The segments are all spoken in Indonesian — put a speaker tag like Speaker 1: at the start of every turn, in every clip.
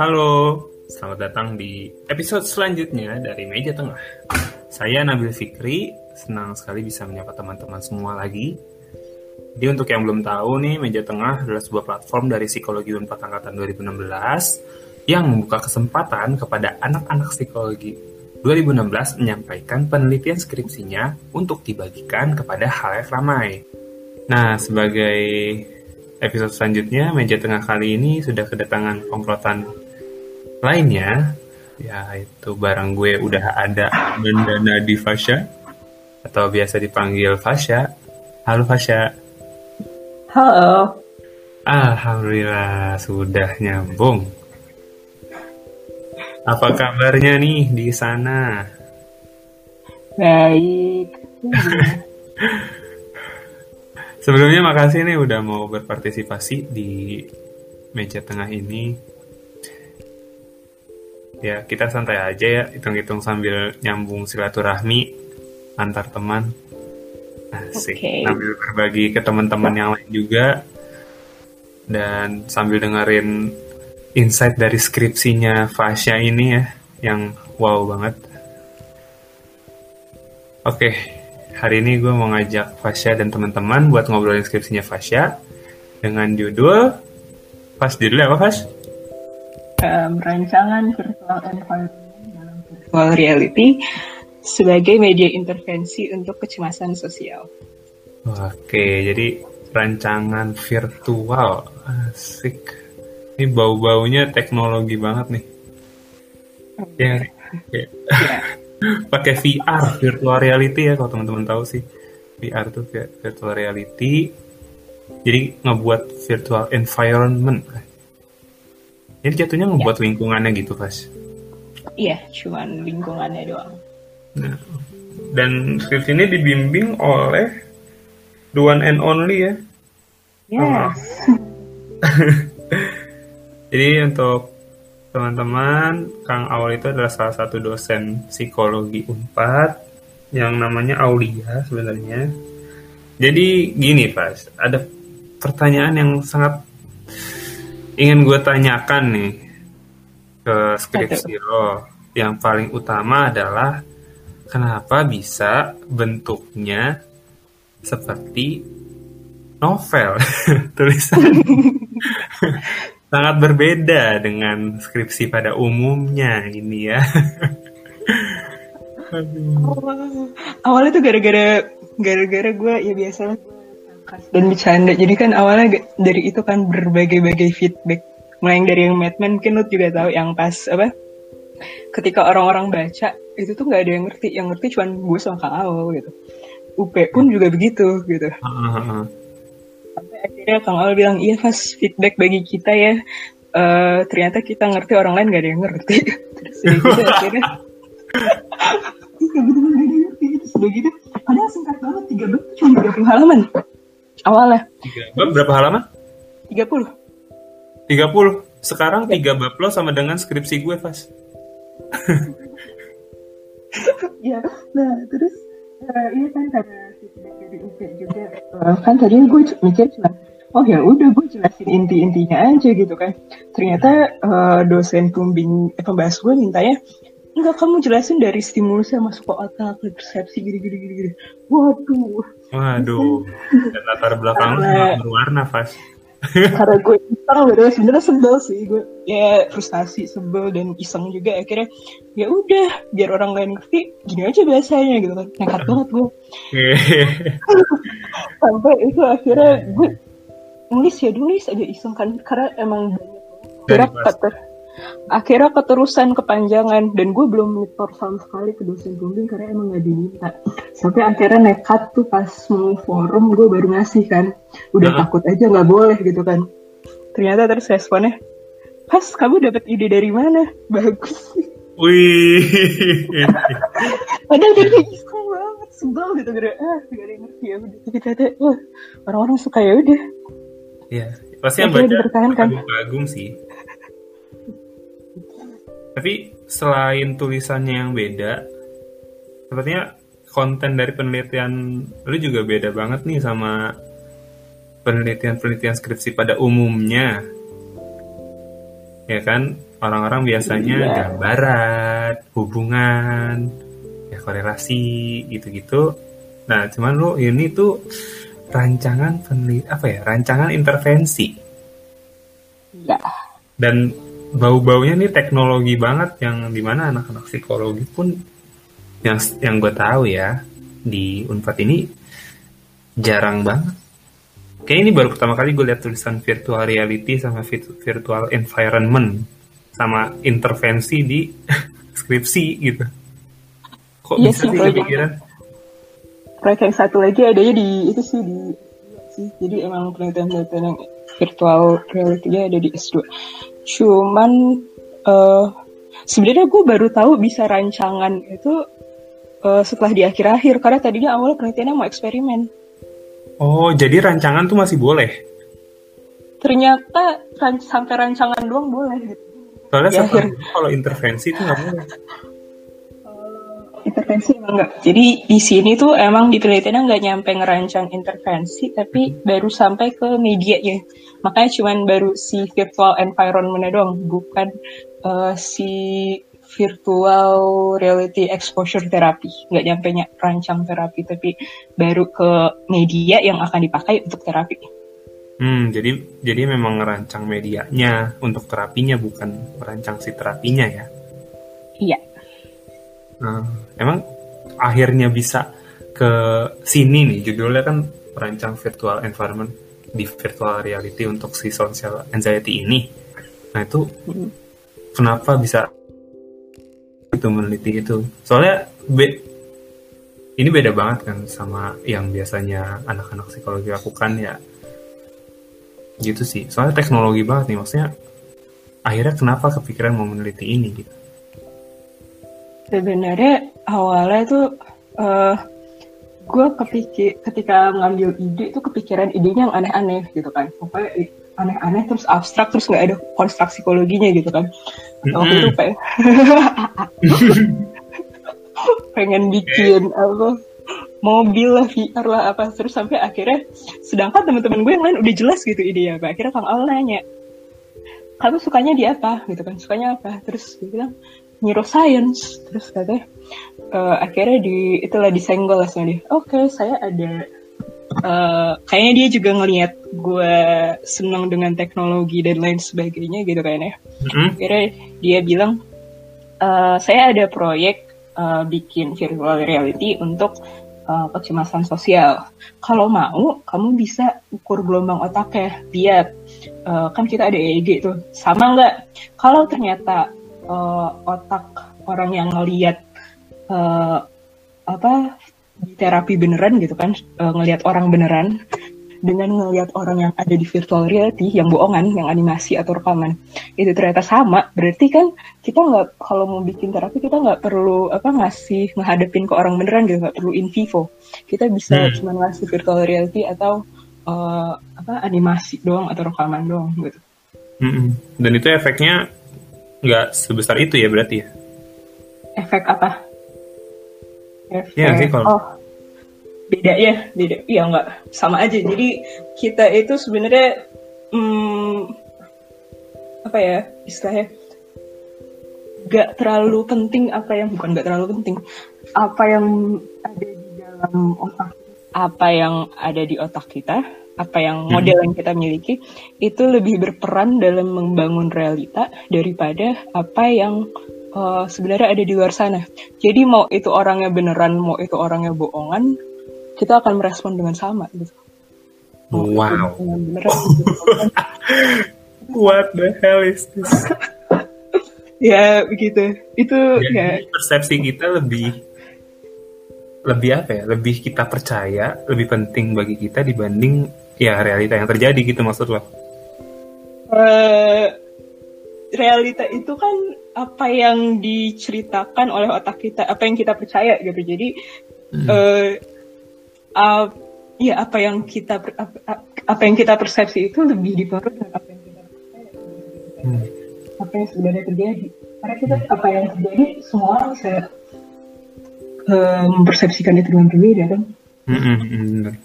Speaker 1: Halo, selamat datang di episode selanjutnya dari Meja Tengah. Saya Nabil Fikri, senang sekali bisa menyapa teman-teman semua lagi. Jadi untuk yang belum tahu nih, Meja Tengah adalah sebuah platform dari Psikologi Unpad Angkatan 2016 yang membuka kesempatan kepada anak-anak psikologi 2016 menyampaikan penelitian skripsinya untuk dibagikan kepada halayak ramai. Nah, sebagai episode selanjutnya, meja tengah kali ini sudah kedatangan komplotan lainnya, yaitu barang gue udah ada Bandana di Fasya, atau biasa dipanggil Fasya. Halo Fasya.
Speaker 2: Halo.
Speaker 1: Alhamdulillah, sudah nyambung. Apa kabarnya nih di sana?
Speaker 2: Baik.
Speaker 1: Sebelumnya makasih nih udah mau berpartisipasi di meja tengah ini. Ya, kita santai aja ya, hitung-hitung sambil nyambung silaturahmi antar teman. Asik.
Speaker 2: Oke.
Speaker 1: Sambil berbagi ke teman-teman yang lain juga. Dan sambil dengerin insight dari skripsinya Fasya ini ya, yang wow banget. Oke, hari ini gue mau ngajak Fasya dan teman-teman buat ngobrolin skripsinya Fasya dengan judul pas judulnya apa Fas?
Speaker 2: Um, rancangan virtual environment dalam virtual reality sebagai media intervensi untuk kecemasan sosial.
Speaker 1: Oke, jadi rancangan virtual asik. Ini bau-baunya teknologi banget nih. Ya, ya. pakai VR virtual reality ya kalau teman-teman tahu sih VR tuh virtual reality jadi ngebuat virtual environment jadi jatuhnya ngebuat lingkungannya gitu pas
Speaker 2: Iya, cuman lingkungannya doang.
Speaker 1: nah, dan skripsi ini dibimbing oleh the one and only ya?
Speaker 2: Yes.
Speaker 1: jadi untuk teman-teman Kang Awal itu adalah salah satu dosen psikologi Unpad yang namanya Aulia sebenarnya. Jadi gini pas ada pertanyaan yang sangat ingin gue tanyakan nih ke skripsi lo. Yang paling utama adalah kenapa bisa bentuknya seperti novel tulisan sangat berbeda dengan skripsi pada umumnya ini ya. Aduh.
Speaker 2: Awalnya tuh gara-gara gara-gara gue ya biasa dan bercanda. Jadi kan awalnya dari itu kan berbagai-bagai feedback. Mulai yang dari yang Madman mungkin lu juga tahu yang pas apa? Ketika orang-orang baca itu tuh nggak ada yang ngerti. Yang ngerti cuma gue sama Kang Awal gitu. UP pun juga begitu gitu.
Speaker 1: Heeh.
Speaker 2: Sampai akhirnya Kang Awal bilang, iya pas feedback bagi kita ya. Eh ternyata kita ngerti orang lain gak ada yang ngerti. Terus gitu akhirnya. Iya bener-bener gak ada yang ngerti. Terus udah gitu. Padahal singkat banget, 3 bab cuma 30 halaman. Awalnya,
Speaker 1: Tiga bab berapa halaman?
Speaker 2: 30.
Speaker 1: 30. Sekarang tiga bab lo sama dengan skripsi gue, Fas.
Speaker 2: Ya, nah terus eh, iya kan karena feedback dari juga. eh, kan tadinya gue mikir cuma, oh ya udah gue jelasin inti-intinya aja gitu kan. Ternyata eh, dosen pembimbing eh, pembahas gue mintanya, enggak kamu jelasin dari stimulusnya masuk ke otak, ke persepsi gini-gini gini. Waduh,
Speaker 1: Waduh. Dan latar belakang
Speaker 2: Karena-
Speaker 1: berwarna, Fas.
Speaker 2: karena gue iseng bener sebenarnya sebel sih gue ya frustasi sebel dan iseng juga akhirnya ya udah biar orang lain ngerti gini aja bahasanya gitu kan nekat banget gue sampai itu akhirnya gue nulis ya nulis aja iseng kan karena emang banyak banget. Akhirnya keterusan kepanjangan. Dan gue belum nyetor sama sekali ke dosen pembimbing karena emang gak diminta. Sampai akhirnya nekat tuh pas mau forum gue baru ngasih kan. Udah
Speaker 1: Heeh.
Speaker 2: takut aja nggak boleh gitu kan. Ternyata terus responnya pas kamu dapat ide dari mana? Bagus.
Speaker 1: Wih.
Speaker 2: padahal dia iseng banget sebel gitu. Gara ah gak ada yang ngerti ya udah tapi ternyata wah orang-orang suka ya udah.
Speaker 1: Ya, pasti yang baca
Speaker 2: dipertahankan.
Speaker 1: kagum-kagum sih. Tapi selain tulisannya yang beda, sepertinya konten dari penelitian lu juga beda banget nih sama penelitian-penelitian skripsi pada umumnya. ya kan orang-orang biasanya
Speaker 2: Iya.
Speaker 1: gambaran hubungan ya korelasi gitu-gitu nah cuman lu ini tuh rancangan peneliti apa ya rancangan intervensi
Speaker 2: Ya.
Speaker 1: dan bau-baunya nih teknologi banget yang di mana anak-anak psikologi pun yang yang gue tahu ya di Unpad ini jarang banget. Kayak ini baru pertama kali gue lihat tulisan virtual reality sama virtu- virtual environment sama intervensi di skripsi gitu. Kok
Speaker 2: Iya
Speaker 1: bisa
Speaker 2: sih,
Speaker 1: kepikiran?
Speaker 2: Proyek yang satu lagi adanya di itu sih di sih. Jadi emang penelitian-penelitian yang virtual reality-nya ada di S2. Cuman eh sebenarnya gue baru tahu bisa rancangan itu eh, setelah di akhir-akhir karena tadinya awalnya penelitiannya mau eksperimen.
Speaker 1: Oh, jadi rancangan tuh masih boleh.
Speaker 2: Ternyata ran- sampai rancangan doang boleh gitu.
Speaker 1: Soalnya
Speaker 2: Di akhir.
Speaker 1: kalau intervensi itu nggak boleh.
Speaker 2: Intervensi emang enggak. Jadi di sini tuh emang di penelitiannya nggak nyampe ngerancang intervensi, tapi baru sampai ke medianya. Makanya cuman baru si virtual environment doang, bukan eh, si virtual reality exposure therapy. Nggak nyampe ny- rancang terapi, tapi baru ke media yang akan dipakai untuk terapi.
Speaker 1: Hmm, jadi jadi memang ngerancang medianya untuk terapinya bukan merancang si terapinya ya.
Speaker 2: Iya.
Speaker 1: Nah, emang akhirnya bisa ke sini nih judulnya kan merancang virtual environment di virtual reality untuk si social anxiety ini. Nah itu kenapa bisa itu meneliti itu? Soalnya be- ini beda banget kan sama yang biasanya anak-anak psikologi lakukan ya. Gitu sih. Soalnya teknologi banget nih maksudnya. Akhirnya kenapa kepikiran mau meneliti ini gitu?
Speaker 2: Sebenarnya awalnya tuh eh gue kepikir ketika ngambil ide tuh kepikiran idenya yang aneh-aneh gitu kan. Pokoknya aneh-aneh terus abstrak terus nggak ada konstruk psikologinya gitu kan. Waktu itu pengen, pengen bikin apa mobil lah VR lah apa. Terus sampai akhirnya sedangkan teman-teman gue yang lain udah jelas gitu idenya. Apa akhirnya kang Al nanya kamu sukanya di apa? Gitu kan sukanya apa? Terus dia bilang neuroscience terus katanya eh, akhirnya di itulah disenggol lah sama dia oke saya ada eh, kayaknya dia juga ngelihat gue senang dengan teknologi dan lain sebagainya gitu kayaknya
Speaker 1: Mm-mm.
Speaker 2: akhirnya dia bilang "Eh, saya ada proyek eh, bikin virtual reality untuk eh, kecemasan sosial. Kalau mau, kamu bisa ukur gelombang otaknya. Lihat, eh, kan kita ada EEG tuh. Sama nggak? Kalau ternyata eh, otak orang yang ngeliat eh, apa di terapi beneran gitu kan, eh, ngelihat orang beneran dengan ngelihat orang yang ada di virtual reality yang bohongan, yang animasi atau rekaman itu ternyata sama, berarti kan kita nggak kalau mau bikin terapi kita nggak perlu apa ngasih menghadapin ke orang beneran gitu, nggak perlu in vivo. Kita bisa
Speaker 1: Hmm.
Speaker 2: cuma ngasih virtual reality atau eh, apa animasi doang atau rekaman doang gitu.
Speaker 1: Mm-mm. Dan itu efeknya nggak sebesar itu ya berarti ya?
Speaker 2: Efek apa? Efek,
Speaker 1: Iya sih, kalau-
Speaker 2: oh beda ya, beda. Iya nggak sama aja. Jadi kita itu sebenarnya hmm, apa ya istilahnya nggak terlalu penting apa yang bukan nggak terlalu penting apa yang ada di dalam otak apa yang ada di otak kita apa yang model yang kita miliki itu lebih berperan dalam membangun realita daripada apa yang uh, sebenarnya ada di luar sana jadi mau itu orangnya beneran mau itu orangnya bohongan kita akan merespon dengan sama gitu Mau
Speaker 1: Wow.
Speaker 2: beneran, gitu.
Speaker 1: What the hell is this?
Speaker 2: ya begitu itu
Speaker 1: Jadi
Speaker 2: ya
Speaker 1: persepsi kita lebih lebih apa ya? Lebih kita percaya, lebih penting bagi kita dibanding ya realita yang terjadi gitu maksud lo?
Speaker 2: eh, realita itu kan apa yang diceritakan oleh otak kita, apa yang kita percaya gitu. Jadi eh ap- ya apa yang kita apa yang kita persepsi itu lebih dipengaruhi dengan apa yang kita percaya,
Speaker 1: Hmm.
Speaker 2: apa yang sebenarnya terjadi. Karena kita apa yang terjadi semua orang bisa eh, mempersepsikan itu dengan berbeda kan.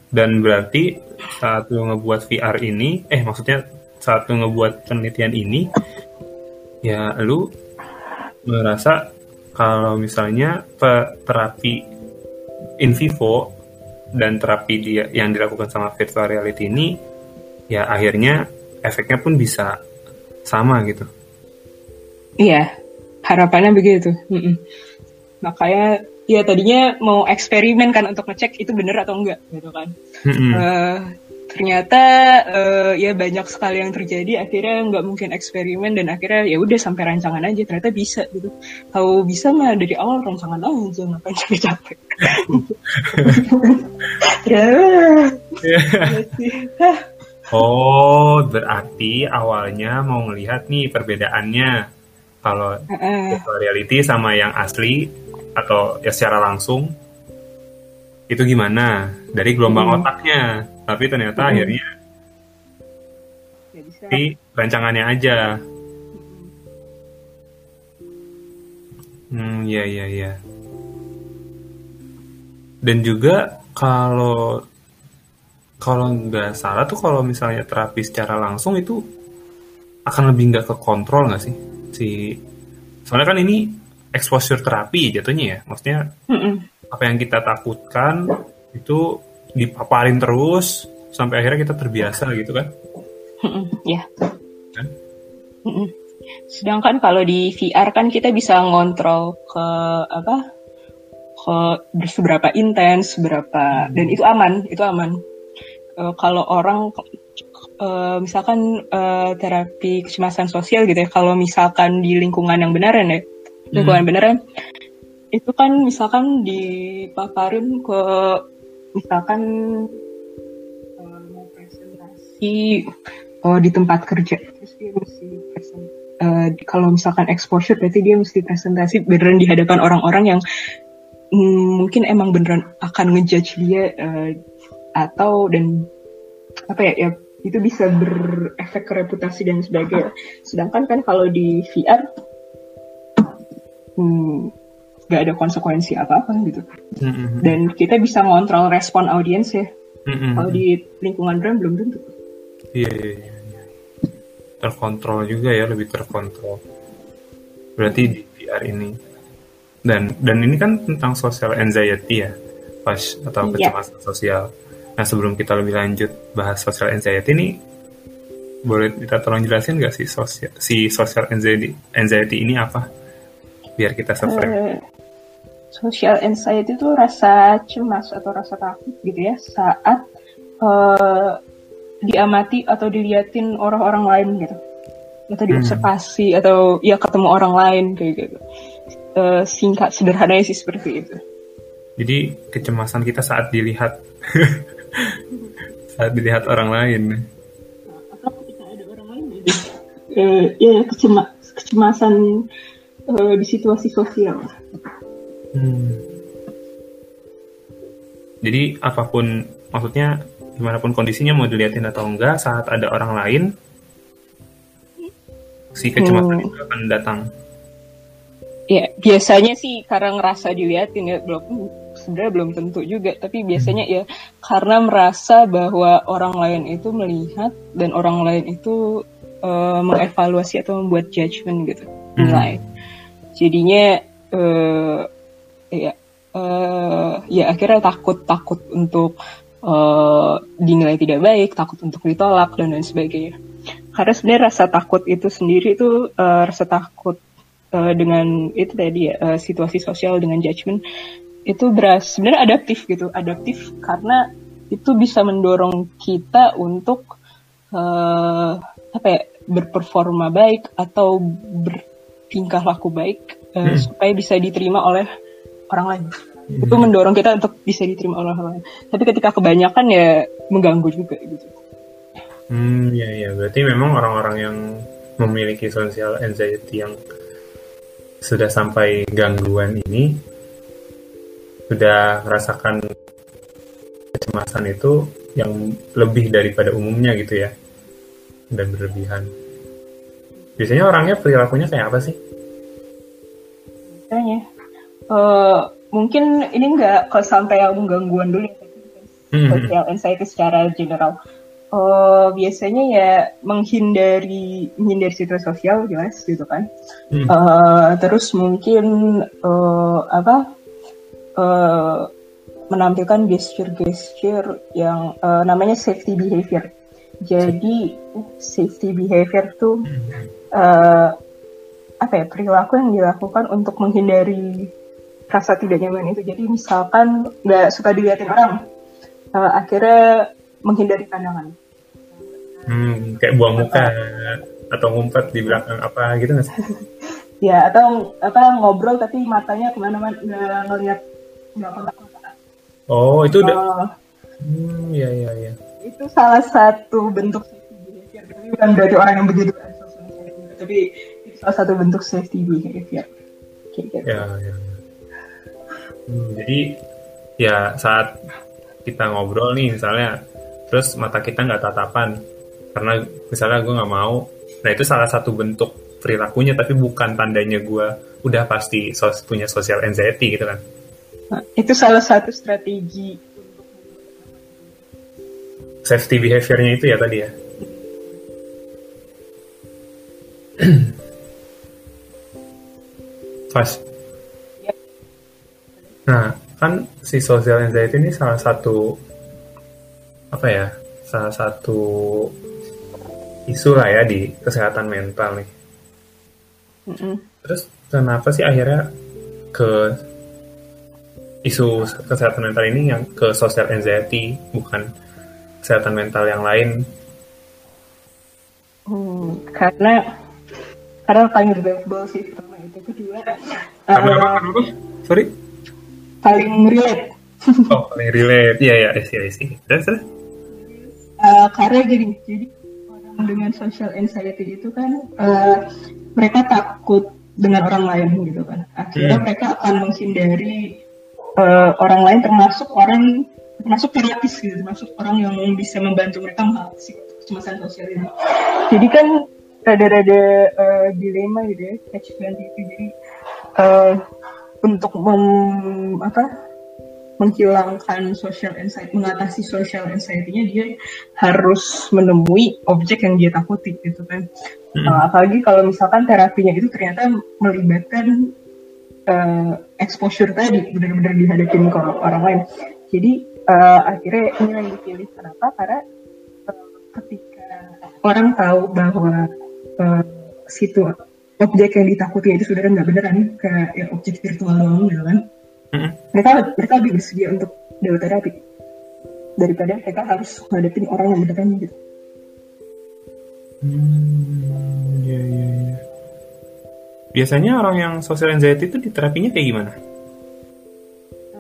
Speaker 1: Dan berarti saat lo ngebuat VR ini, eh maksudnya saat lo ngebuat penelitian ini, ya lu merasa kalau misalnya terapi in vivo dan terapi dia yang dilakukan sama virtual reality ini ya akhirnya efeknya pun bisa sama gitu.
Speaker 2: Iya, harapannya begitu. Makanya ya tadinya mau eksperimen kan untuk ngecek itu bener atau enggak gitu kan.
Speaker 1: Mm-mm.
Speaker 2: Eh, ternyata eh, ya banyak sekali yang terjadi akhirnya nggak mungkin eksperimen dan akhirnya ya udah sampai rancangan aja ternyata bisa gitu kalau bisa mah dari awal rancangan aja ngapain capek-capek
Speaker 1: Oh, berarti awalnya mau ngelihat nih perbedaannya kalau virtual reality sama yang asli atau ya secara langsung itu gimana dari gelombang
Speaker 2: Hmm.
Speaker 1: otaknya. Tapi ternyata
Speaker 2: Hmm.
Speaker 1: akhirnya
Speaker 2: ya bisa
Speaker 1: di rancangannya aja. Hmm, iya iya iya. Dan juga kalau kalau nggak salah tuh kalau misalnya terapi secara langsung itu akan lebih nggak ke kontrol nggak sih si soalnya kan ini exposure terapi jatuhnya ya maksudnya
Speaker 2: Mm-mm.
Speaker 1: apa yang kita takutkan itu dipaparin terus sampai akhirnya kita terbiasa gitu kan
Speaker 2: ya
Speaker 1: Kan?
Speaker 2: Mm-mm. sedangkan kalau di VR kan kita bisa ngontrol ke apa ke seberapa intens seberapa dan itu aman itu aman Eh, kalau orang eh, misalkan eh, terapi kecemasan sosial gitu ya kalau misalkan di lingkungan yang beneran ya lingkungan beneran. Itu kan misalkan dipaparin ke misalkan eh, mau presentasi oh, di tempat kerja. Terus dia mesti present eh, kalau misalkan exposure berarti dia mesti presentasi beneran di hadapan orang-orang yang mm, mungkin emang beneran akan ngejudge dia eh, atau dan apa ya, ya itu bisa berefek ke reputasi dan sebagainya. Sedangkan kan kalau di VR hmm, nggak ada konsekuensi apa-apa gitu.
Speaker 1: Mm-mm.
Speaker 2: Dan kita bisa ngontrol respon audiens ya.
Speaker 1: Mm-mm.
Speaker 2: Kalau di lingkungan brand belum tentu.
Speaker 1: Iya, iya, iya, iya. Terkontrol juga ya, lebih terkontrol. Berarti di VR ini. Dan dan ini kan tentang social anxiety ya, pas atau
Speaker 2: Iya.
Speaker 1: kecemasan sosial. Nah sebelum kita lebih lanjut bahas social anxiety ini, boleh kita tolong jelasin nggak sih sosial, si social anxiety anxiety ini apa? Biar kita seframe.
Speaker 2: Eh, social anxiety itu rasa cemas atau rasa takut gitu ya saat eh, diamati atau diliatin orang-orang lain gitu. Atau diobservasi atau ya ketemu orang lain kayak gitu. Eh, singkat sederhananya sih seperti itu.
Speaker 1: Jadi kecemasan kita saat dilihat. Saat dilihat orang lain.
Speaker 2: atau ketika ada orang lain eh, ya kecema kecemasan eh, di situasi sosial
Speaker 1: Hmm. Jadi apa pun maksudnya gimana pun kondisinya mau diliatin atau enggak saat ada orang lain si kecemasan
Speaker 2: Hmm.
Speaker 1: itu akan datang.
Speaker 2: Ya, biasanya sih karena ngerasa diliatin ya belum sebenarnya belum tentu juga, tapi biasanya ya karena merasa bahwa orang lain itu melihat dan orang lain itu eh, mengevaluasi atau membuat judgement gitu, nilai. Jadinya eh ya eh, ya akhirnya takut takut untuk eh, dinilai tidak baik, takut untuk ditolak dan lain sebagainya. Karena sebenarnya rasa takut itu sendiri itu eh, rasa takut eh, dengan itu tadi ya eh, situasi sosial dengan judgement itu beras sebenarnya adaptif gitu adaptif karena itu bisa mendorong kita untuk eh, apa ya berperforma baik atau bertingkah laku baik eh,
Speaker 1: Hmm.
Speaker 2: supaya bisa diterima oleh orang lain itu mendorong kita untuk bisa diterima oleh orang lain tapi ketika kebanyakan ya mengganggu juga gitu
Speaker 1: Hmm, ya ya berarti memang orang-orang yang memiliki social anxiety yang sudah sampai gangguan ini sudah merasakan kecemasan itu yang lebih daripada umumnya gitu ya dan berlebihan. Biasanya orangnya perilakunya kayak apa sih?
Speaker 2: Kayaknya eh mungkin ini nggak ke sampai yang gangguan dulu ya, tapi
Speaker 1: Hmm.
Speaker 2: social anxiety secara general. Oh, biasanya ya menghindari menghindari situasi sosial jelas gitu kan. Eh, terus mungkin eh, apa eh, menampilkan gesture-gesture yang eh, namanya safety behavior. Jadi safety behavior tuh eh, apa ya perilaku yang dilakukan untuk menghindari rasa tidak nyaman itu. Jadi misalkan nggak suka dilihatin orang, eh, akhirnya menghindari pandangan.
Speaker 1: Hmm, kayak buang muka atau ngumpet di belakang apa gitu nggak sih?
Speaker 2: Ya atau apa ngobrol tapi matanya ke mana-mana nggak ngeliat nggak kontak-kontak.
Speaker 1: Oh, itu udah.
Speaker 2: Oh,
Speaker 1: Hmm, ya ya ya.
Speaker 2: itu salah satu bentuk. Tapi bukan berarti orang yang begitu tapi salah satu bentuk safety behavior. Kayak gitu.
Speaker 1: Ya, ya. Hmm, jadi ya saat kita ngobrol nih misalnya, terus mata kita nggak tatapan karena misalnya gue nggak mau. Nah itu salah satu bentuk perilakunya, tapi bukan tandanya gue udah pasti sos- punya social anxiety gitu kan.
Speaker 2: Nah, itu salah satu strategi
Speaker 1: Safety behaviornya itu ya tadi ya. Pas.
Speaker 2: Ya.
Speaker 1: Nah, kan si social anxiety ini salah satu apa ya? Salah satu isu lah ya di kesehatan mental nih.
Speaker 2: Mm-mm.
Speaker 1: Terus kenapa sih akhirnya ke isu kesehatan mental ini yang ke social anxiety bukan kesehatan mental yang lain?
Speaker 2: Hmm, karena karena paling relatable sih pertama itu kedua
Speaker 1: Apa
Speaker 2: eh,
Speaker 1: apa apa? Sorry.
Speaker 2: paling relate
Speaker 1: Oh, paling relate. Iya ya, I see, I see. Terus terus.
Speaker 2: Eh, karena gini jadi orang dengan social anxiety itu kan eh, mereka takut dengan orang lain gitu kan akhirnya
Speaker 1: Hmm.
Speaker 2: mereka akan menghindari eh, orang lain termasuk orang termasuk terapis gitu termasuk orang yang bisa membantu mereka mengatasi kecemasan sosial ini jadi kan rada-rada eh, dilema gitu ya catch 22 jadi eh, untuk mem, apa menghilangkan social anxiety, mengatasi social anxiety-nya dia harus menemui objek yang dia takuti gitu kan.
Speaker 1: Hmm.
Speaker 2: Uh, apalagi kalau misalkan terapinya itu ternyata melibatkan uh, exposure tadi benar-benar dihadapin ke orang, orang lain. Jadi uh, akhirnya ini yang dipilih kenapa? Karena uh, ketika orang tahu bahwa uh, situ objek yang ditakuti itu sudah nggak beneran kayak ya, objek virtual doang gitu kan
Speaker 1: Mm-mm.
Speaker 2: mereka mereka lebih bersedia untuk dewa terapi daripada mereka harus ngadepin orang yang beneran gitu.
Speaker 1: Hmm, ya ya ya. Biasanya orang yang social anxiety itu di terapinya kayak gimana?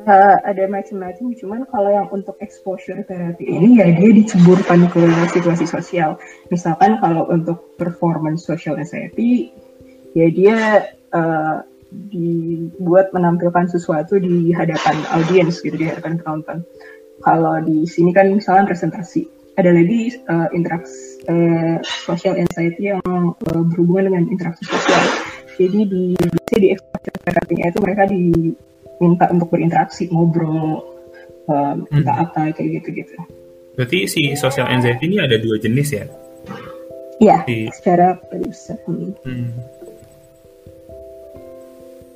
Speaker 2: Uh, ada macam-macam, cuman kalau yang untuk exposure terapi ini ya dia diceburkan ke situasi sosial. Misalkan kalau untuk performance social anxiety, ya dia uh, dibuat menampilkan sesuatu di hadapan audiens gitu, di hadapan penonton. Kalau di sini kan misalnya presentasi, ada lagi uh, interaksi uh, social anxiety yang uh, berhubungan dengan interaksi sosial. Jadi di di exposure terapinya itu mereka diminta untuk berinteraksi, ngobrol, um, minta apa kayak gitu-gitu.
Speaker 1: Berarti si social anxiety ini ada dua jenis ya?
Speaker 2: Iya,
Speaker 1: Di-
Speaker 2: secara besar. Hmm.
Speaker 1: Hmm.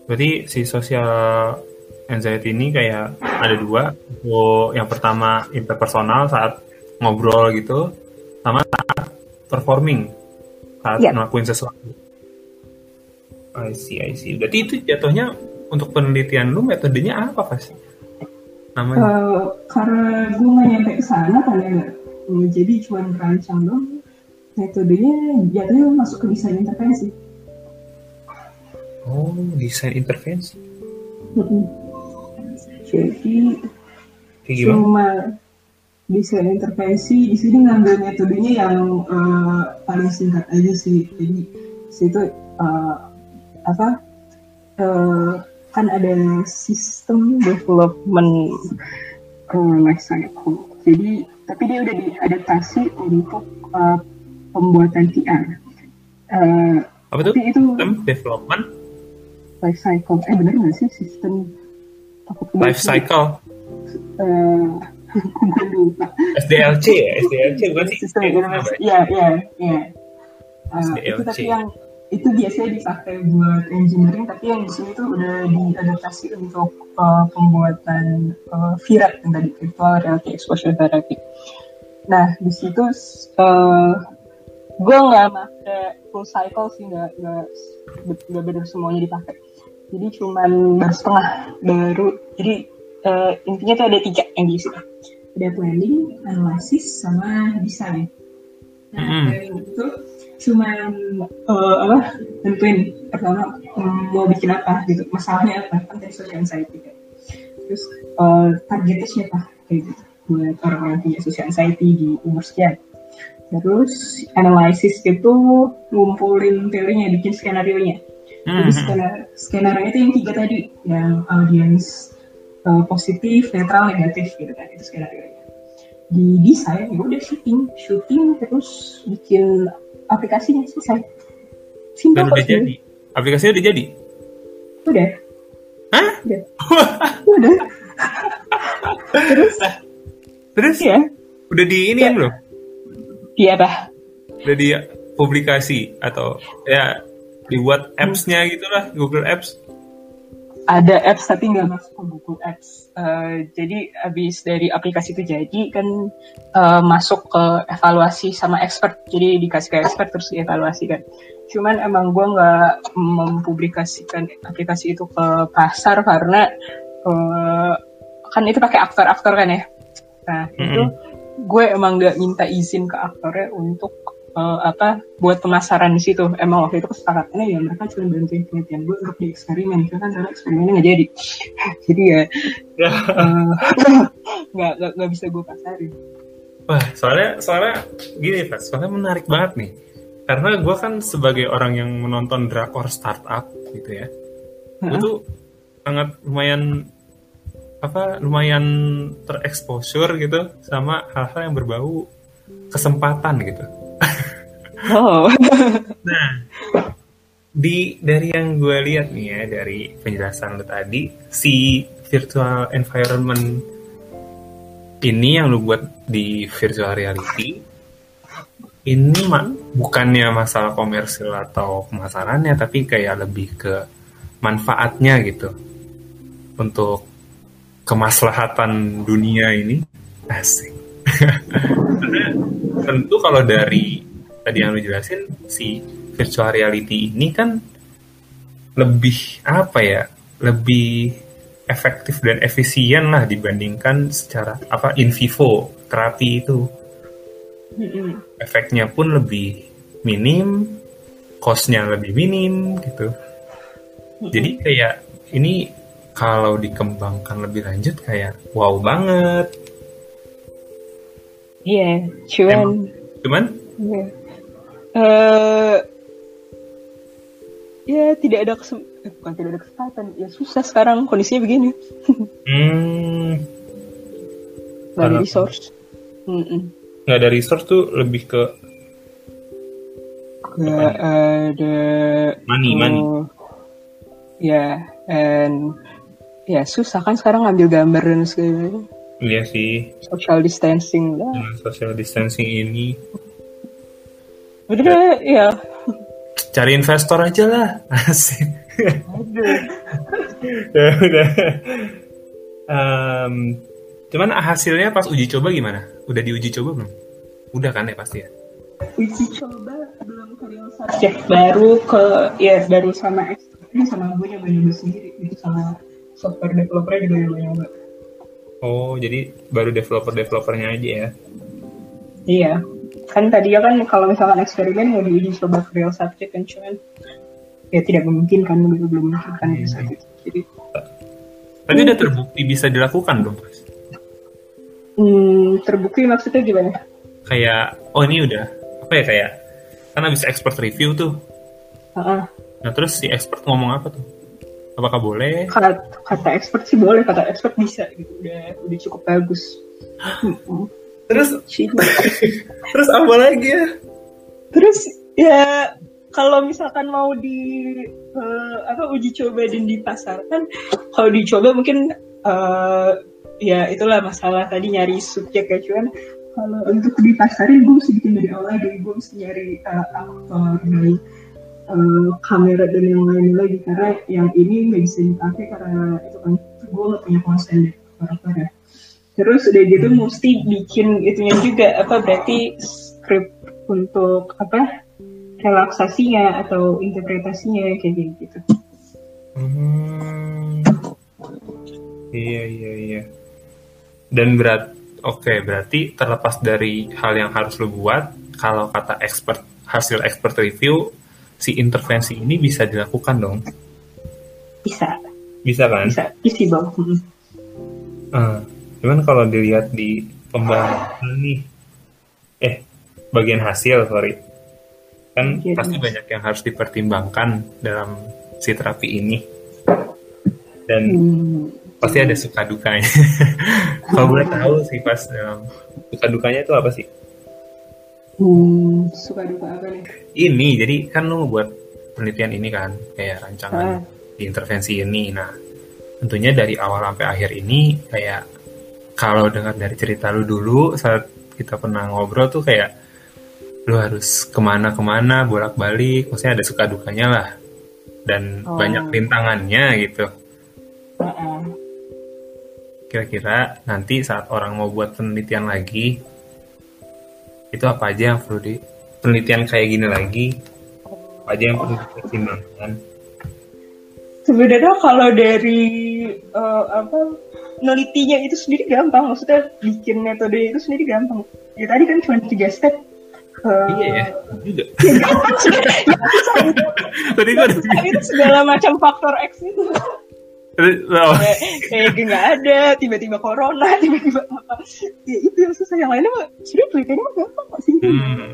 Speaker 1: Berarti si social anxiety ini kayak ada dua. Oh, yang pertama interpersonal saat ngobrol gitu, sama saat performing saat
Speaker 2: Iya.
Speaker 1: ngelakuin sesuatu. I see, I see. Berarti itu jatuhnya untuk penelitian lu metodenya apa pas? Namanya?
Speaker 2: Uh, karena gue nggak nyampe ke sana kan ya, Hmm, jadi cuma merancang dong. Metodenya jatuhnya masuk ke desain intervensi.
Speaker 1: Oh, desain intervensi.
Speaker 2: Jadi
Speaker 1: Kayak
Speaker 2: cuma desain intervensi di sini ngambil metodenya yang eh, paling singkat aja sih jadi situ eh, apa kan ada sistem development eh, life cycle jadi tapi dia udah diadaptasi untuk eh, pembuatan VR Eh,
Speaker 1: Apa
Speaker 2: tapi itu
Speaker 1: Sistem development?
Speaker 2: Life cycle. Eh bener nggak sih sistem?
Speaker 1: Life cycle.
Speaker 2: gue lupa.
Speaker 1: SDLC ya? SDLC bukan sih?
Speaker 2: Sistem
Speaker 1: ya?
Speaker 2: iya iya iya. Ah, itu tapi yang itu biasanya dipakai buat engineering tapi yang di sini tuh udah diadaptasi untuk uh, pembuatan uh, VRAT yang tadi virtual reality exposure therapy. Nah di situ uh, gue nggak pakai full cycle sih nggak nggak nggak benar semuanya dipakai. Jadi cuman baru setengah baru jadi uh, intinya tuh ada tiga yang diisi. Ada planning analysis sama design nah
Speaker 1: Mm-mm.
Speaker 2: planning itu cuman uh, apa tentuin pertama mm, mau bikin apa gitu masalahnya apa kan dari social anxiety kan. Terus uh, targetnya siapa kayak gitu buat orang-orang punya social anxiety di umur sekian. Terus analisis itu ngumpulin teorinya bikin skenario nya jadi
Speaker 1: Hmm.
Speaker 2: skenario, skenario itu yang tiga tadi yang audiens uh, positif netral negatif gitu kan itu skenario nya di desain ya udah shooting shooting terus bikin aplikasinya selesai simpel
Speaker 1: Dan udah jadi. Aplikasinya udah jadi.
Speaker 2: udah
Speaker 1: Hah?
Speaker 2: udah udah terus
Speaker 1: Terus
Speaker 2: ya
Speaker 1: udah di ini
Speaker 2: Ya.
Speaker 1: belum?
Speaker 2: iya apa
Speaker 1: Udah di publikasi atau ya dibuat apps-nya gitu lah, Google Apps.
Speaker 2: Ada apps tapi nggak masuk ke Google Apps. Eh, jadi abis dari aplikasi itu jadi kan eh, masuk ke evaluasi sama expert. Jadi dikasih ke expert terus dievaluasi kan. Cuman emang gue nggak mempublikasikan aplikasi itu ke pasar karena eh, kan itu pakai aktor-aktor kan ya. Nah itu gue emang nggak minta izin ke aktornya untuk eh, apa buat pemasaran di situ. Emang waktu itu kesepakatannya ya mereka cuma bantuin penelitian gue untuk dieksperimen. Karena kan karena eksperimennya nggak jadi. jadi ya eh, nggak nggak nggak bisa gue pasarin.
Speaker 1: Wah, soalnya soalnya gini Pak, soalnya menarik banget nih. Karena gue kan sebagai orang yang menonton drakor startup gitu ya, gue tuh sangat lumayan apa lumayan terexposure gitu sama hal-hal yang berbau kesempatan gitu.
Speaker 2: Oh.
Speaker 1: Nah, di dari yang gue lihat nih ya dari penjelasan lu tadi, si virtual environment ini yang lu buat di virtual reality ini mah bukannya masalah komersil atau pemasarannya, tapi kayak lebih ke manfaatnya gitu untuk kemaslahatan dunia ini asik. Tentu kalau dari tadi yang lu jelasin si virtual reality ini kan lebih apa ya lebih efektif dan efisien lah dibandingkan secara apa in vivo terapi itu. Efeknya pun lebih minim costnya lebih minim gitu. Jadi kayak ini kalau dikembangkan lebih lanjut kayak wow banget.
Speaker 2: Iya, cuman
Speaker 1: cuman?
Speaker 2: Iya. Eh, ya tidak ada kesem eh, bukan tidak ada kesempatan. Ya susah sekarang kondisinya begini.
Speaker 1: Hmm,
Speaker 2: nggak ada resource. Mm-mm.
Speaker 1: nggak ada resource tuh lebih ke
Speaker 2: nggak ada
Speaker 1: money money.
Speaker 2: Oh, ya and ya susah kan sekarang ngambil gambar dan segala
Speaker 1: iya sih.
Speaker 2: Social distancing lah.
Speaker 1: Social distancing ini
Speaker 2: udah ya
Speaker 1: cari investor aja lah. Asik. Ya udah. Em, cuman hasilnya pas uji coba gimana? Udah diuji coba belum? Udah kan ya pasti ya?
Speaker 2: Uji coba belum ke real subject baru ke ya baru sama expertnya sama gue nyoba nyoba sendiri. Itu sama software developernya juga nyoba nyoba
Speaker 1: oh jadi baru developer developernya aja ya?
Speaker 2: Iya kan tadi ya kan kalau misalkan eksperimen mau diuji coba ke real subject kan cuman ya tidak memungkinkan belum belum memungkinkan di saat itu jadi
Speaker 1: tapi udah terbukti bisa dilakukan dong Mas?
Speaker 2: hmm, terbukti maksudnya gimana?
Speaker 1: Kayak oh ini udah apa ya kayak kan habis expert review tuh.
Speaker 2: Heeh.
Speaker 1: nah terus si expert ngomong apa tuh? Apakah boleh?
Speaker 2: Kata, kata expert sih boleh kata expert bisa gitu udah udah cukup bagus
Speaker 1: terus terus apa lagi ya?
Speaker 2: Terus ya kalau misalkan mau di eh, apa uji coba dan dipasarkan, kalau dicoba mungkin eh, ya itulah masalah tadi nyari subjek ya cuman kalau untuk dipasarin gue mesti bikin dari awal lagi gue mesti nyari uh, aktor dari uh, kamera dan yang lain lagi karena yang ini nggak bisa dipakai karena itu kan gue gak punya konsep deh karakternya terus udah gitu mesti bikin itunya juga apa berarti skrip untuk apa relaksasinya atau interpretasinya kayak gitu
Speaker 1: Hmm. Iya iya iya. Dan berat, oke berarti terlepas dari hal yang harus lo buat, kalau kata expert hasil expert review, si intervensi ini bisa dilakukan dong.
Speaker 2: bisa
Speaker 1: Bisa kan?
Speaker 2: bisa isi bang Hmm.
Speaker 1: Ah, cuman kalau dilihat di pembahasan nih, eh bagian hasil sorry, kan
Speaker 2: Bagian
Speaker 1: pasti
Speaker 2: hasil.
Speaker 1: banyak yang harus dipertimbangkan dalam si terapi ini. Dan
Speaker 2: Hmm.
Speaker 1: pasti ada suka dukanya. Kalau boleh tahu sih pas dalam suka dukanya itu apa sih?
Speaker 2: Hmm, suka duka apa nih
Speaker 1: Ini jadi kan lu buat penelitian ini kan kayak rancangan
Speaker 2: Ah.
Speaker 1: di intervensi ini. Nah tentunya dari awal sampai akhir ini kayak kalau dengar dari cerita lu dulu saat kita pernah ngobrol tuh kayak lu harus ke mana-kemana bolak-balik, maksudnya ada suka dukanya lah dan
Speaker 2: Oh.
Speaker 1: banyak rintangannya gitu. Kira-kira nanti saat orang mau buat penelitian lagi, itu apa aja yang perlu di penelitian kayak gini lagi, apa aja yang perlu dipertimbangkan?
Speaker 2: sebenarnya kalau dari eh, apa nelitinya itu sendiri gampang. Maksudnya bikin metode itu sendiri gampang. Ya tadi kan cuma tiga step. Eh,
Speaker 1: Iya ya, juga.
Speaker 2: ya itu.
Speaker 1: Tadi
Speaker 2: Bisa itu segala macam faktor X itu.
Speaker 1: Oh,
Speaker 2: kayak nggak ada tiba-tiba corona tiba-tiba apa. Ya itu yang susah. Yang lainnya mah sudah penelitiannya mah gampang kok sih?
Speaker 1: Hmm,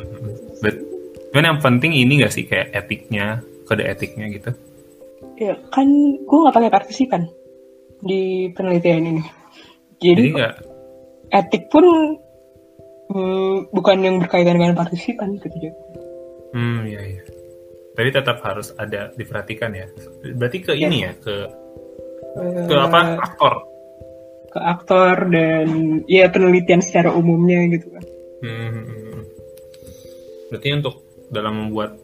Speaker 1: but, cuman yang penting ini gak sih kayak etiknya, kode etiknya gitu?
Speaker 2: ya kan gue nggak pakai partisipan di penelitian ini
Speaker 1: Jadi
Speaker 2: jadi
Speaker 1: nggak,
Speaker 2: etik pun hmm, bukan yang berkaitan dengan partisipan gitu jadi
Speaker 1: hmm, iya iya. Tapi tetap harus ada diperhatikan ya. Berarti ke ini ya, ke ke apa aktor.
Speaker 2: ke aktor dan ya penelitian secara umumnya gitu kan
Speaker 1: Hmm. Berarti untuk dalam membuat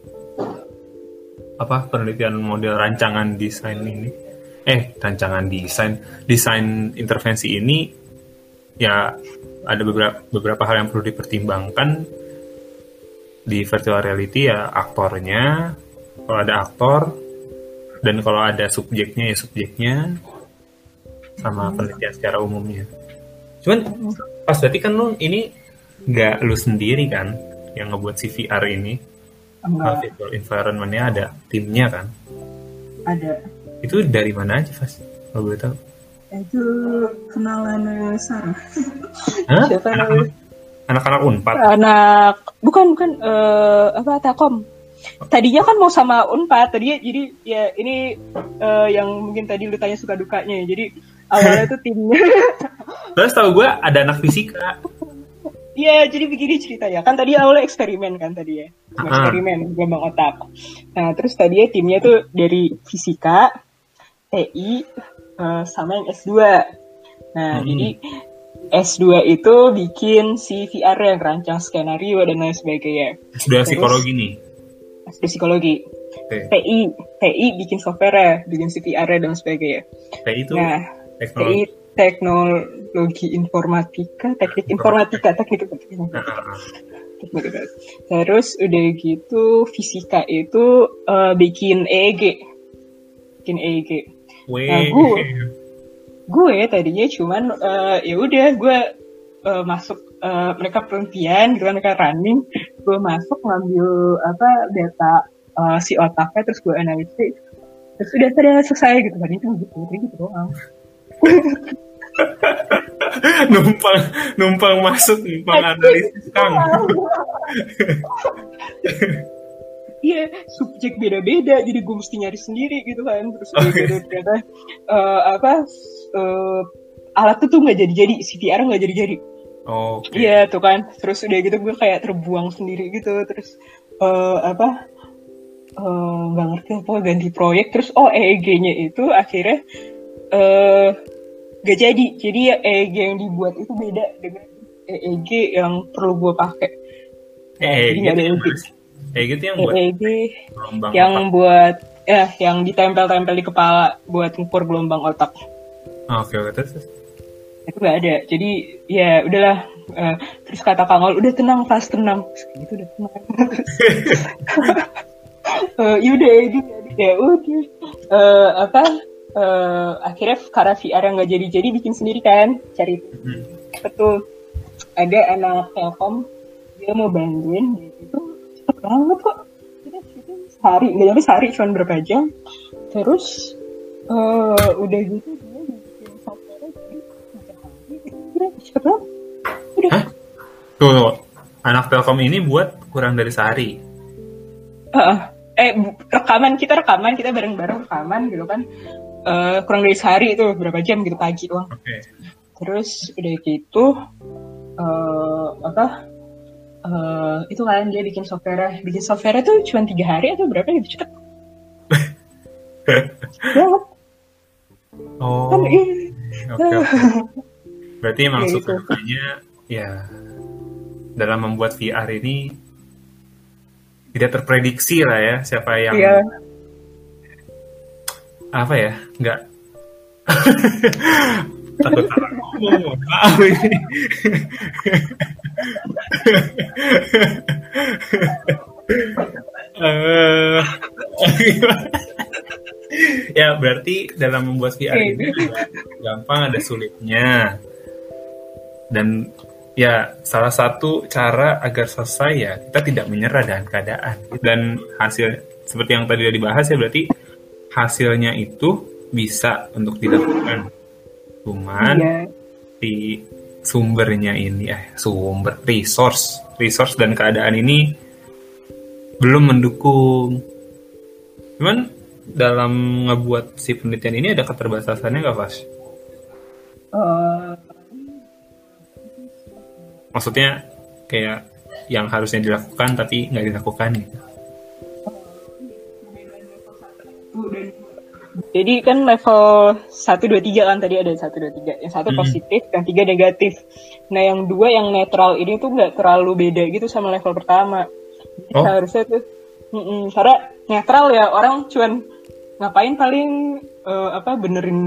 Speaker 1: apa penelitian model rancangan desain ini, eh rancangan desain, desain intervensi ini ya ada beberapa beberapa hal yang perlu dipertimbangkan. Di virtual reality ya aktornya, kalau ada aktor dan kalau ada subjeknya ya subjeknya sama penelitian secara umumnya. Cuman pas berarti kan lu ini nggak lu sendiri kan yang ngebuat CVR ini?
Speaker 2: Enggak.
Speaker 1: Virtual environment-nya ada timnya kan?
Speaker 2: Ada
Speaker 1: itu dari mana aja Fas kalau boleh tahu
Speaker 2: itu kenalan Sarah
Speaker 1: Hah?
Speaker 2: siapa
Speaker 1: Anak-
Speaker 2: namanya
Speaker 1: anak-anak unpad
Speaker 2: anak bukan bukan eh, apa Telkom tadinya kan mau sama Unpad tadinya jadi ya ini eh, yang mungkin tadi lu tanya suka dukanya jadi awalnya tuh timnya
Speaker 1: terus tahu gue ada anak fisika
Speaker 2: Iya, jadi begini ceritanya. Kan tadi awalnya eksperimen kan tadi ya.
Speaker 1: Ah.
Speaker 2: eksperimen, gelombang otak. Nah, terus tadi ya timnya tuh dari fisika, TI, eh, sama yang S2. Nah,
Speaker 1: Hmm.
Speaker 2: jadi S2 itu bikin si VR yang rancang skenario dan lain sebagainya.
Speaker 1: sudah
Speaker 2: Terus?
Speaker 1: psikologi nih
Speaker 2: S2 psikologi.
Speaker 1: Oke.
Speaker 2: TI, TI bikin software bikin si VR dan sebagainya.
Speaker 1: kayak itu
Speaker 2: Nah,
Speaker 1: teknologi
Speaker 2: TI teknologi informatika, teknik informatika, teknik informatika.
Speaker 1: Nah, ah, ah.
Speaker 2: Kan. Terus udah gitu fisika itu eh, bikin EEG. Bikin EEG. Nah, gue- Gue tadinya cuman eh, ya udah gue eh, masuk eh, mereka penelitian gitu kan mereka running, gue masuk ngambil apa data eh, si otaknya terus gue analisis. Terus udah sudah selesai gitu kan itu gitu, gitu doang.
Speaker 1: numpang numpang masuk numpang analisis kang
Speaker 2: Iya, subjek beda-beda, jadi gue mesti nyari sendiri gitu kan. Terus udah
Speaker 1: Oke.
Speaker 2: gitu ternyata eh, apa eh, alat tuh tuh nggak jadi-jadi, CVR nggak jadi-jadi.
Speaker 1: oke
Speaker 2: Iya tuh kan. Terus udah gitu gue kayak terbuang sendiri gitu. Terus eh, apa eh, nggak ngerti apa ganti proyek. Terus oh EEG-nya itu akhirnya eh gak jadi jadi ya EEG yang dibuat itu beda dengan EEG yang perlu gue pakai
Speaker 1: Eh,
Speaker 2: jadi
Speaker 1: gitu
Speaker 2: nggak ada
Speaker 1: yang
Speaker 2: EEG.
Speaker 1: Eh, gitu yang buat
Speaker 2: EEG
Speaker 1: gelombang
Speaker 2: yang
Speaker 1: otak.
Speaker 2: buat ya yang ditempel-tempel di kepala buat ngukur gelombang otak.
Speaker 1: Oh, Oke, oke, terus.
Speaker 2: itu gak ada. Jadi ya udahlah. Eh, terus kata Kangol udah tenang pas tenang. Terus kayak gitu udah tenang. Eh, yaudah ya ya udah. Eh, apa? Eh, akhirnya karena VR yang nggak jadi jadi bikin sendiri kan cari
Speaker 1: Hmm.
Speaker 2: betul ada anak Telkom dia mau bantuin dia itu cepet banget kok kita itu sehari nggak nyampe sehari cuma berapa jam terus eh udah gitu dia bikin software jadi kira cepet banget udah
Speaker 1: Hah? Tuh, anak Telkom ini buat kurang dari sehari.
Speaker 2: Heeh. eh rekaman kita rekaman kita bareng-bareng rekaman gitu kan Eh kurang dari sehari itu berapa jam gitu pagi doang
Speaker 1: Oke.
Speaker 2: terus udah gitu eh apa eh itu kan dia bikin software bikin software tuh cuma tiga hari atau berapa gitu cepet banget
Speaker 1: Oh.
Speaker 2: kan
Speaker 1: Oke,
Speaker 2: iya
Speaker 1: oke. Berarti emang
Speaker 2: Ya,
Speaker 1: suka
Speaker 2: gitu.
Speaker 1: ya dalam membuat VR ini tidak terprediksi lah ya siapa yang
Speaker 2: Iya.
Speaker 1: apa ya nggak ngomong maaf ini Eh, ya berarti dalam membuat VR ini ada gampang ada sulitnya. Dan ya salah satu cara agar selesai ya kita tidak menyerah dengan keadaan. Dan hasil seperti yang tadi udah dibahas ya berarti hasilnya itu bisa untuk dilakukan cuman
Speaker 2: Iya.
Speaker 1: di sumbernya ini eh sumber resource resource dan keadaan ini belum mendukung cuman dalam ngebuat si penelitian ini ada keterbatasannya nggak Vas?
Speaker 2: Eh,
Speaker 1: Maksudnya kayak yang harusnya dilakukan tapi nggak dilakukan gitu.
Speaker 2: Jadi kan level 1, 2, 3 kan tadi ada 1, 2, 3. Yang satu
Speaker 1: Hmm.
Speaker 2: positif, yang tiga negatif. Nah yang dua yang netral ini tuh nggak terlalu beda gitu sama level pertama. Jadi
Speaker 1: Oh.
Speaker 2: Seharusnya tuh, mm-mm. karena netral ya orang cuman ngapain paling eh, apa benerin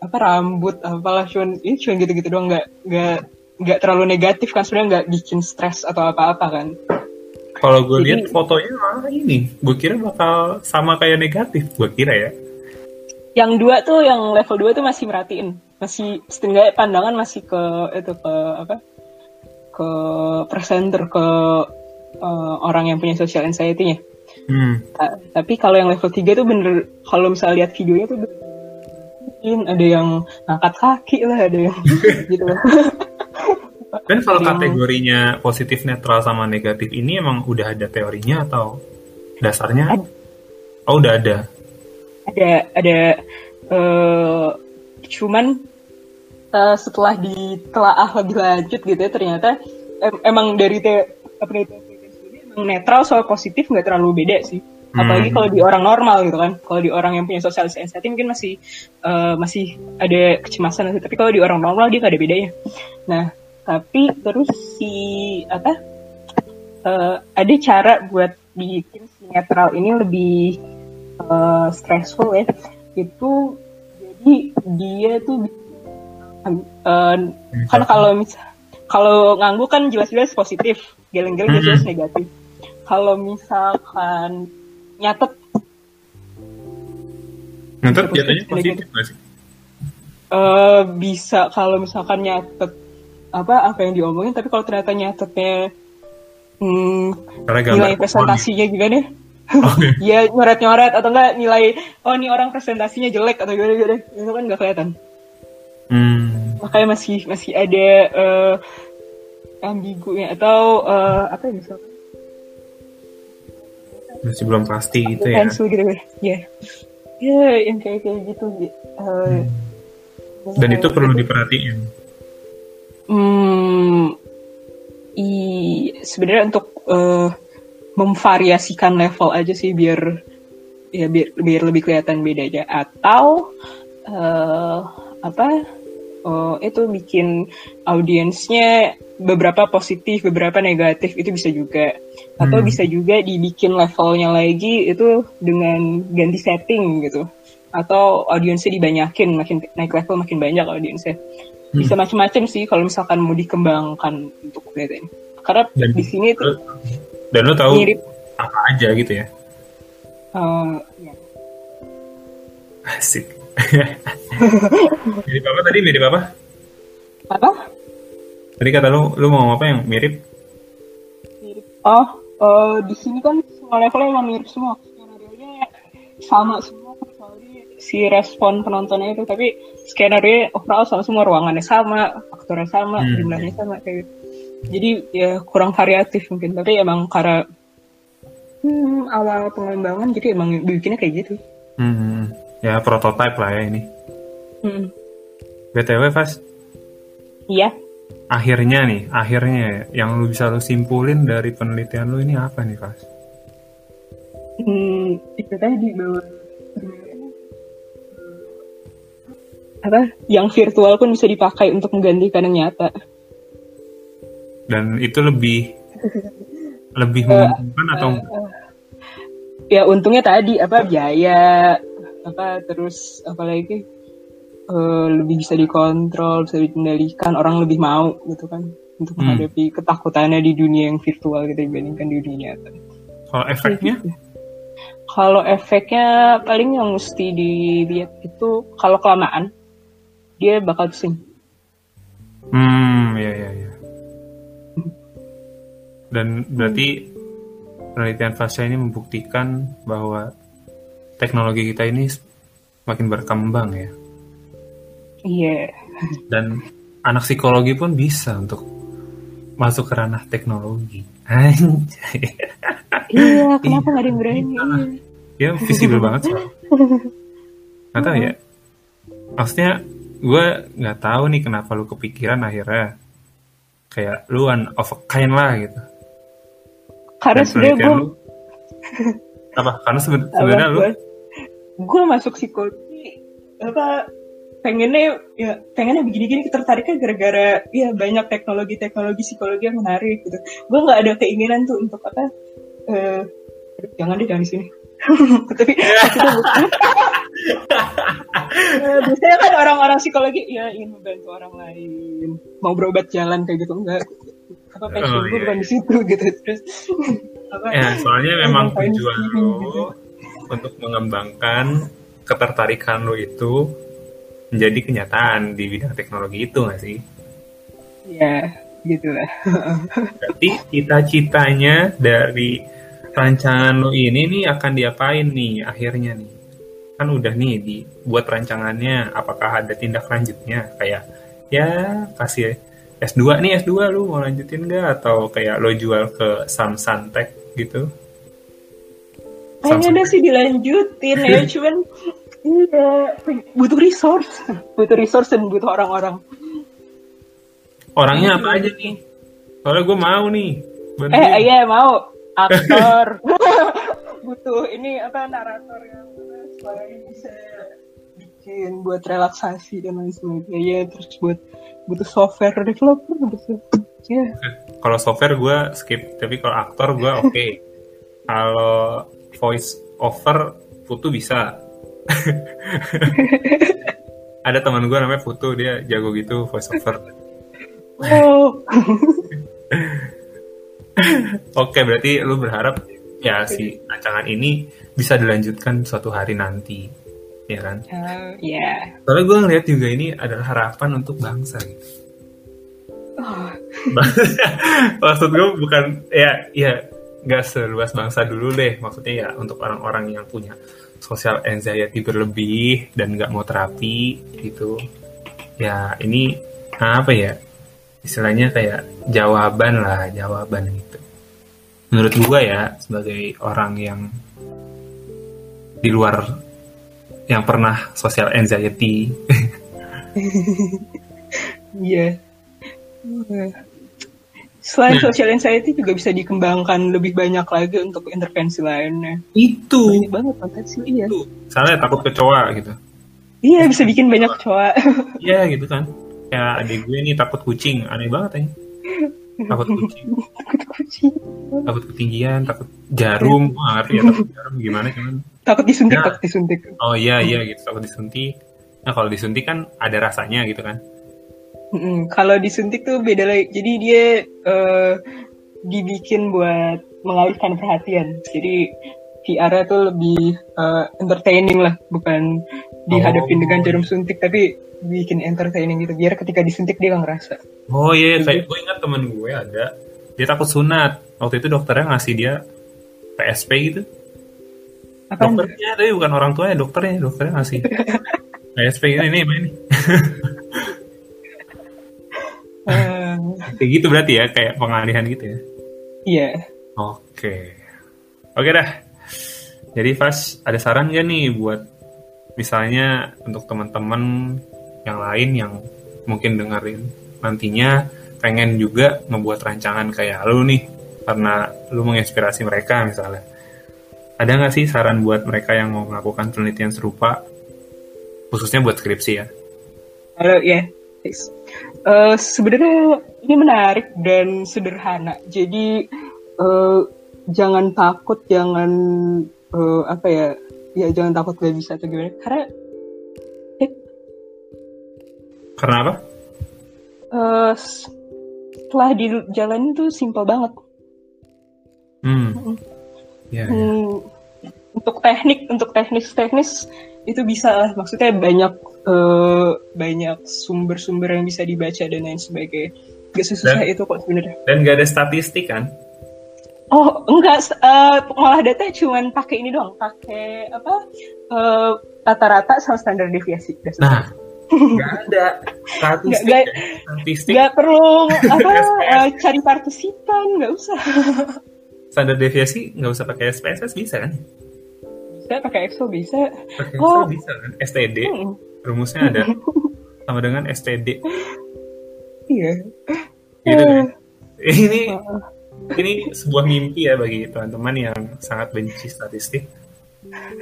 Speaker 2: apa rambut apalah cuman ini cuman gitu-gitu doang nggak nggak nggak terlalu negatif kan sebenarnya nggak bikin stres atau apa-apa kan.
Speaker 1: Kalau gue lihat fotonya malah ini, gue kira bakal sama kayak negatif, gue kira ya.
Speaker 2: Yang dua tuh yang level 2 tuh masih merhatiin masih setengah pandangan masih ke itu ke apa ke presenter ke eh, orang yang punya social anxiety-nya
Speaker 1: Hmm.
Speaker 2: Ta- tapi kalau yang level 3 tuh bener kalau misalnya lihat videonya tuh bener ada yang angkat kaki lah ada yang gitu lah
Speaker 1: Dan kalau
Speaker 2: Yang-
Speaker 1: kategorinya positif, netral, sama negatif ini emang udah ada teorinya atau dasarnya? Oh udah ada.
Speaker 2: Ada ada eh cuman eh, setelah ditelaah lebih lanjut gitu ya ternyata em- emang dari te penelitian sendiri emang netral soal positif nggak terlalu beda sih. Apalagi
Speaker 1: Hmm.
Speaker 2: kalau di orang normal gitu kan. Kalau di orang yang punya social anxiety mungkin masih eh, masih ada kecemasan tapi kalau di orang normal dia nggak ada bedanya. Nah tapi terus si apa eh, ada cara buat bikin si netral ini lebih eh, stressful ya itu jadi dia tuh eh, kan kalau mis kalau ngangguk kan jelas-jelas positif geleng-geleng
Speaker 1: Mhm.
Speaker 2: jelas negatif kalau misalkan nyatet
Speaker 1: jatuhnya
Speaker 2: negatif.
Speaker 1: positif nggak sih?
Speaker 2: eh bisa kalau misalkan nyatet apa apa yang diomongin tapi kalau ternyata nyatetnya hmm, nilai
Speaker 1: pohon.
Speaker 2: presentasinya gimana
Speaker 1: Oke.
Speaker 2: ya nyoret-nyoret atau enggak nilai oh ini orang presentasinya jelek atau gimana gimana itu kan nggak kelihatan.
Speaker 1: Hmm.
Speaker 2: makanya masih masih ada eh ambigunya atau eh, apa ya
Speaker 1: Masih belum pasti gitu ya.
Speaker 2: pensil gitu ya. Ya yang kayak kayak gitu eh,
Speaker 1: Dan itu perlu diperhatiin.
Speaker 2: Hmm, i sebenarnya untuk eh, memvariasikan level aja sih biar ya biar biar lebih kelihatan bedanya atau eh, apa uh, itu bikin audiensnya beberapa positif, beberapa negatif itu bisa juga. Atau
Speaker 1: Hmm.
Speaker 2: bisa juga dibikin levelnya lagi itu dengan ganti setting gitu. Atau audiensnya dibanyakin, makin naik level makin banyak audiensnya. Bisa macam-macam sih kalau misalkan mau dikembangkan untuk ini. Karena
Speaker 1: Dan-
Speaker 2: di sini tuh
Speaker 1: Dan lo tahu
Speaker 2: mirip
Speaker 1: apa aja gitu ya?
Speaker 2: uh, ya,
Speaker 1: Asik. mirip apa tadi? Mirip apa?
Speaker 2: apa?
Speaker 1: Tadi kata lu, lu mau apa yang mirip?
Speaker 2: mirip oh eh, di sini kan semua levelnya emang mirip semua skenario nya sama semua kecuali si respon penontonnya itu tapi skenario overall sama semua ruangannya sama aktornya sama
Speaker 1: Hmm.
Speaker 2: jumlahnya sama kayak gitu jadi ya kurang variatif mungkin tapi emang karena hmm, awal pengembangan jadi emang bikinnya kayak gitu
Speaker 1: Hmm, ya prototype lah ya ini.
Speaker 2: hmm.
Speaker 1: BTW, Fas,
Speaker 2: iya
Speaker 1: akhirnya nih, akhirnya yang lu bisa lu simpulin dari penelitian lu ini apa nih, Fas?
Speaker 2: Hmm, itu tadi bahwa apa yang virtual pun bisa dipakai untuk menggantikan yang nyata.
Speaker 1: Dan itu lebih lebih menguntungkan atau
Speaker 2: Ya untungnya tadi apa biaya apa terus apalagi eh, lebih bisa dikontrol, bisa dikendalikan, orang lebih mau gitu kan untuk
Speaker 1: Hmm.
Speaker 2: menghadapi ketakutannya di dunia yang virtual gitu dibandingkan di dunia nyata.
Speaker 1: kalau efeknya?
Speaker 2: Kalau efeknya paling yang mesti dilihat itu kalau kelamaan dia bakal pusing.
Speaker 1: Hmm, ya ya ya. Dan berarti penelitian Fasya ini membuktikan bahwa teknologi kita ini makin berkembang ya.
Speaker 2: Iya.
Speaker 1: Dan anak psikologi pun bisa untuk masuk ke ranah teknologi. Anjay.
Speaker 2: Iya, kenapa nggak ada yang berani? Iya.
Speaker 1: Ya visible banget soalnya. Gak tau ya. Maksudnya gue nggak tahu nih kenapa lu kepikiran akhirnya kayak lu one of a kind lah gitu.
Speaker 2: Karena sebenarnya gue
Speaker 1: lu? Apa? Karena seben- sebenarnya lu?
Speaker 2: gue masuk psikologi apa pengennya ya pengennya begini-gini tertariknya gara-gara ya banyak teknologi-teknologi psikologi yang menarik gitu. Gue nggak ada keinginan tuh untuk apa eh jangan deh jangan di sini. Tapi maksudnya bukan Eh, biasanya kan orang-orang psikologi ya ingin membantu orang lain. Mau berobat jalan kayak gitu enggak apa passion
Speaker 1: Oh,
Speaker 2: gue
Speaker 1: iya.
Speaker 2: bukan di situ gitu terus apa
Speaker 1: ya soalnya memang tujuan lu
Speaker 2: gitu.
Speaker 1: untuk mengembangkan ketertarikan lu itu menjadi kenyataan di bidang teknologi itu nggak sih?
Speaker 2: ya gitu lah
Speaker 1: Berarti cita-citanya dari rancangan lu ini nih akan diapain nih akhirnya nih? Kan udah nih dibuat rancangannya, apakah ada tindak lanjutnya kayak ya kasih S2 nih S2 lu mau lanjutin nggak atau kayak lo jual ke Samsung Tech gitu?
Speaker 2: Kayaknya udah sih dilanjutin ya, cuman iya butuh resource, butuh resource dan butuh orang-orang.
Speaker 1: Orangnya apa aja nih? Soalnya gue mau nih.
Speaker 2: Eh
Speaker 1: bantuin.
Speaker 2: iya mau aktor, butuh ini apa narator yang suaranya bisa bikin buat relaksasi dan lain sebagainya, terus buat butuh software developer butuh. Ya,
Speaker 1: Kalau software gue skip, tapi kalau aktor gue oke. kalau voice over Putu bisa. Ada teman gue namanya Putu, dia jago gitu voice over.
Speaker 2: oh,
Speaker 1: Oke, berarti lu berharap ya si rancangan ini bisa dilanjutkan suatu hari nanti, ya kan?
Speaker 2: Eh, ya.
Speaker 1: Soalnya gue ngeliat juga ini adalah harapan untuk bangsa gitu.
Speaker 2: Oh,
Speaker 1: Maksud gue bukan ya ya nggak seluas bangsa dulu deh. Maksudnya ya untuk orang-orang yang punya social anxiety berlebih dan nggak mau terapi gitu. Ya ini apa ya istilahnya kayak jawaban lah jawaban gitu. Menurut gue ya sebagai orang yang di luar yang pernah social anxiety
Speaker 2: Iya. Selain
Speaker 1: Nah.
Speaker 2: social anxiety juga bisa dikembangkan lebih banyak lagi untuk intervensi lainnya.
Speaker 1: itu
Speaker 2: Banyak banget potensi iya.
Speaker 1: itu. Soalnya takut kecoa gitu.
Speaker 2: Iya bisa bikin banyak cowok.
Speaker 1: Iya gitu kan. kayak adik gue nih takut kucing aneh banget ya takut kucing
Speaker 2: takut kucing
Speaker 1: takut ketinggian takut jarum ngerti ya takut jarum gimana cuman
Speaker 2: takut disuntik
Speaker 1: Nah.
Speaker 2: takut disuntik.
Speaker 1: Oh iya iya gitu. Takut disuntik. Nah kalau disuntik kan ada rasanya gitu kan.
Speaker 2: Mm-mm. kalau disuntik tuh beda lagi. Jadi dia eh, dibikin buat mengalihkan perhatian. Jadi VR tuh lebih eh, entertaining lah. Bukan dihadapin
Speaker 1: Oh.
Speaker 2: dengan jarum suntik tapi bikin entertaining gitu. Biar ketika disuntik dia gak ngerasa.
Speaker 1: Oh iya kayak gue ingat temen gue ada. Dia takut sunat. Waktu itu dokternya ngasih dia PSP gitu
Speaker 2: apa
Speaker 1: dokternya tapi bukan orang tuanya dokternya dokternya ngasih PSP ini main nih
Speaker 2: Eh,
Speaker 1: kayak gitu berarti ya kayak pengalihan gitu ya
Speaker 2: iya
Speaker 1: Oke. Oke dah. Jadi Vas, ada saran gak nih buat misalnya untuk teman-teman yang lain yang mungkin dengerin nantinya pengen juga membuat rancangan kayak lu nih karena lu menginspirasi mereka misalnya. Ada nggak sih saran buat mereka yang mau melakukan penelitian serupa khususnya buat skripsi ya?
Speaker 2: Halo, ya. Yes. Eh, sebenarnya ini menarik dan sederhana. Jadi eh, jangan takut, jangan eh, apa ya, ya jangan takut gak bisa atau gimana. Karena eh,
Speaker 1: Karena apa?
Speaker 2: s- setelah dijalanin tuh simple banget.
Speaker 1: Hmm. Ya, ya.
Speaker 2: Hmm, untuk teknik, untuk teknis-teknis itu bisa lah. Maksudnya banyak eh, banyak sumber-sumber yang bisa dibaca dan lain sebagainya. Gak susah
Speaker 1: Dan-
Speaker 2: itu kok sebenarnya.
Speaker 1: Dan gak ada statistik kan?
Speaker 2: Oh enggak, eh, pengolah data cuman pakai ini doang, pakai apa eh, rata-rata sama standar deviasi.
Speaker 1: Nah, nggak ada statistik.
Speaker 2: Nggak-
Speaker 1: ya. Statistik
Speaker 2: nggak perlu apa eh, cari partisipan, nggak usah.
Speaker 1: standar deviasi nggak usah pakai SPSS bisa kan?
Speaker 2: Bisa pakai Excel bisa.
Speaker 1: Pakai
Speaker 2: Oh.
Speaker 1: Excel bisa kan? STD
Speaker 2: Hmm,
Speaker 1: rumusnya ada sama dengan STD
Speaker 2: iya.
Speaker 1: gitu
Speaker 2: Eh,
Speaker 1: kan? Ini
Speaker 2: Heeh.
Speaker 1: ini sebuah mimpi ya bagi teman-teman yang sangat benci statistik.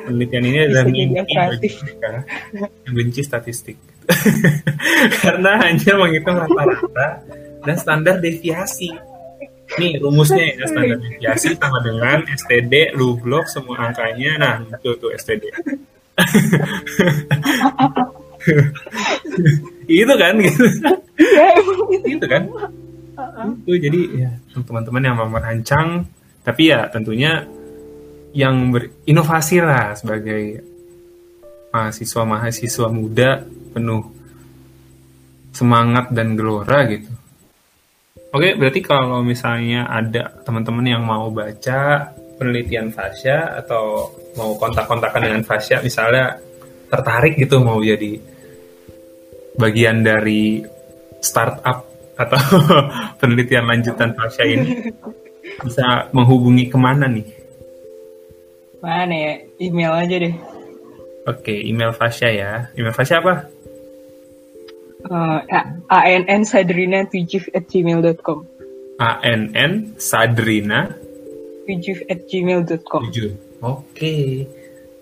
Speaker 1: Penelitian ini adalah mimpi bagi mereka yang benci statistik. Karena hanya menghitung rata-rata dan standar deviasi. Nih rumusnya ya standar deviasi sama dengan STD, lu blok semua angkanya. Nah itu tuh STD. itu kan gitu.
Speaker 2: Iya emang gitu.
Speaker 1: itu kan itu jadi ya teman-teman yang mau merancang tapi ya tentunya yang berinovasi lah sebagai mahasiswa-mahasiswa muda penuh semangat dan gelora gitu. Oke, berarti kalau misalnya ada teman-teman yang mau baca penelitian Fasya atau mau kontak-kontakan dengan Fasya, misalnya tertarik gitu mau jadi bagian dari startup atau penelitian lanjutan Fasya ini, bisa menghubungi ke mana nih?
Speaker 2: Mana ya? Email aja deh.
Speaker 1: Oke, email Fasya ya. Email Fasya apa?
Speaker 2: Uh, ANN Sadrina 7 at gmail.com
Speaker 1: ANN Sadrina
Speaker 2: 7 at gmail.com
Speaker 1: 7. Oke.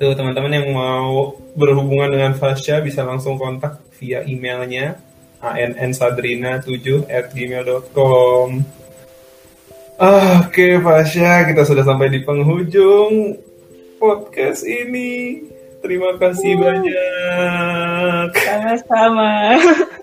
Speaker 1: Tuh teman-teman yang mau berhubungan dengan Fasya bisa langsung kontak via emailnya annsadrina7 at gmail.com Oke Fasya, kita sudah sampai di penghujung podcast ini. Terima kasih banyak.
Speaker 2: Sama-sama